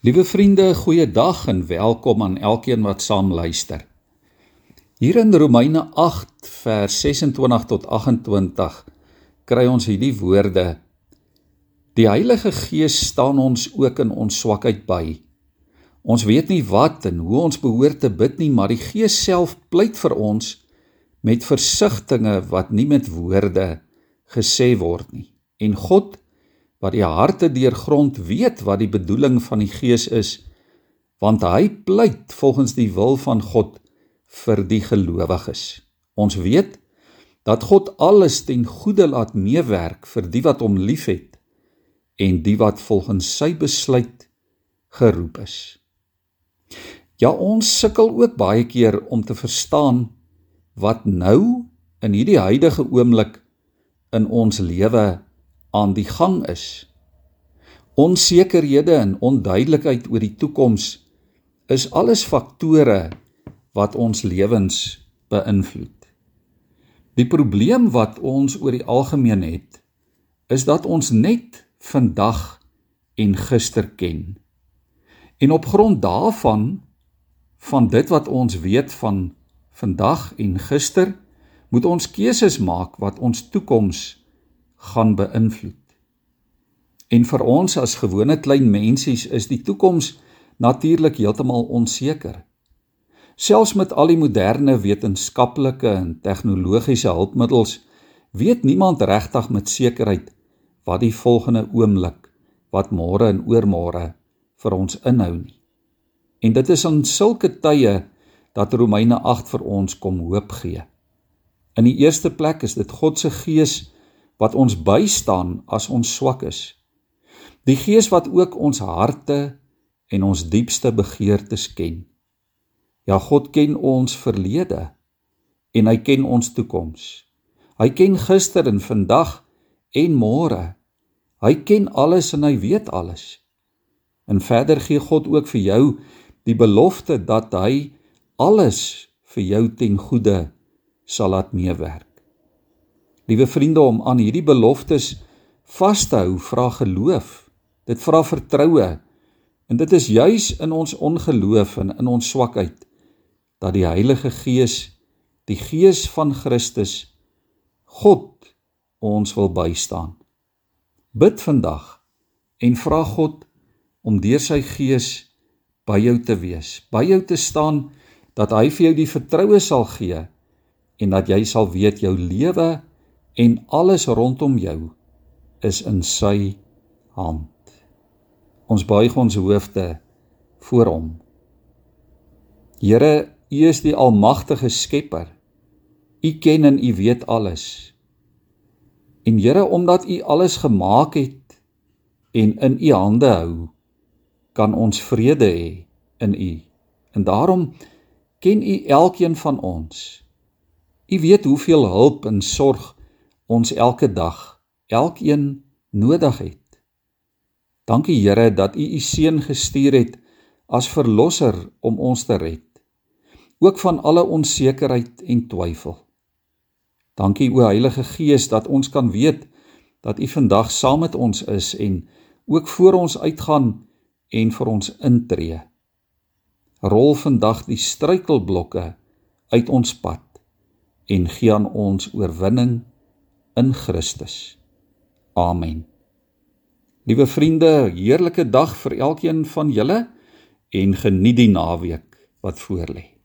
Liewe vriende, goeiedag en welkom aan elkeen wat saam luister. Hier in Romeine 8 vers 26 tot 28 kry ons hierdie woorde: Die Heilige Gees staan ons ook in ons swakheid by. Ons weet nie wat en hoe ons behoort te bid nie, maar die Gees self pleit vir ons met versigtings wat nie met woorde gesê word nie. En God wat die harte deurgrond weet wat die bedoeling van die Gees is, want hy pleit volgens die wil van God vir die gelowiges. Ons weet dat God alles ten goeie laat meewerk vir die wat hom liefhet en die wat volgens sy besluit geroep is. Ja, ons sukkel ook baie keer om te verstaan wat nou in hierdie huidige oomblik in ons lewe aan die gang is. Onsekerhede en onduidelikheid oor die toekoms is alles faktore wat ons lewens beïnvloed. Die probleem wat ons oor die algemeen het, is dat ons net vandag en gister ken. En op grond daarvan van dit wat ons weet van vandag en gister, moet ons keuses maak wat ons toekoms gaan beïnvloed. En vir ons as gewone klein mensies is die toekoms natuurlik heeltemal onseker. Selfs met al die moderne wetenskaplike en tegnologiese hulpmiddels weet niemand regtig met sekerheid wat die volgende oomblik, wat môre en oormôre vir ons inhou nie. En dit is in sulke tye dat Romeine 8 vir ons kom hoop gee. In die eerste plek is dit God se gees wat ons bystaan as ons swak is. Die Gees wat ook ons harte en ons diepste begeertes ken. Ja, God ken ons verlede en hy ken ons toekoms. Hy ken gister en vandag en môre. Hy ken alles en hy weet alles. En verder gee God ook vir jou die belofte dat hy alles vir jou ten goeie sal laat meewerk. Liewe vriende, om aan hierdie beloftes vas te hou, vra geloof. Dit vra vertroue. En dit is juis in ons ongeloof en in ons swakheid dat die Heilige Gees, die Gees van Christus, God ons wil bystaan. Bid vandag en vra God om deur sy Gees by jou te wees, by jou te staan dat hy vir jou die vertroue sal gee en dat jy sal weet jou lewe en alles rondom jou is in sy hand. Ons buig ons hoofde voor hom. Here, U is die almagtige Skepper. U ken en U weet alles. En Here, omdat U alles gemaak het en in U hande hou, kan ons vrede hê in U. En daarom ken U elkeen van ons. U weet hoeveel hulp en sorg ons elke dag, elkeen nodig het. Dankie Here dat U U seun gestuur het as verlosser om ons te red, ook van alle onsekerheid en twyfel. Dankie o Heilige Gees dat ons kan weet dat U vandag saam met ons is en ook voor ons uitgaan en vir ons intree. Rol vandag die struikelblokke uit ons pad en gee aan ons oorwinning in Christus. Amen. Liewe vriende, heerlike dag vir elkeen van julle en geniet die naweek wat voorlê.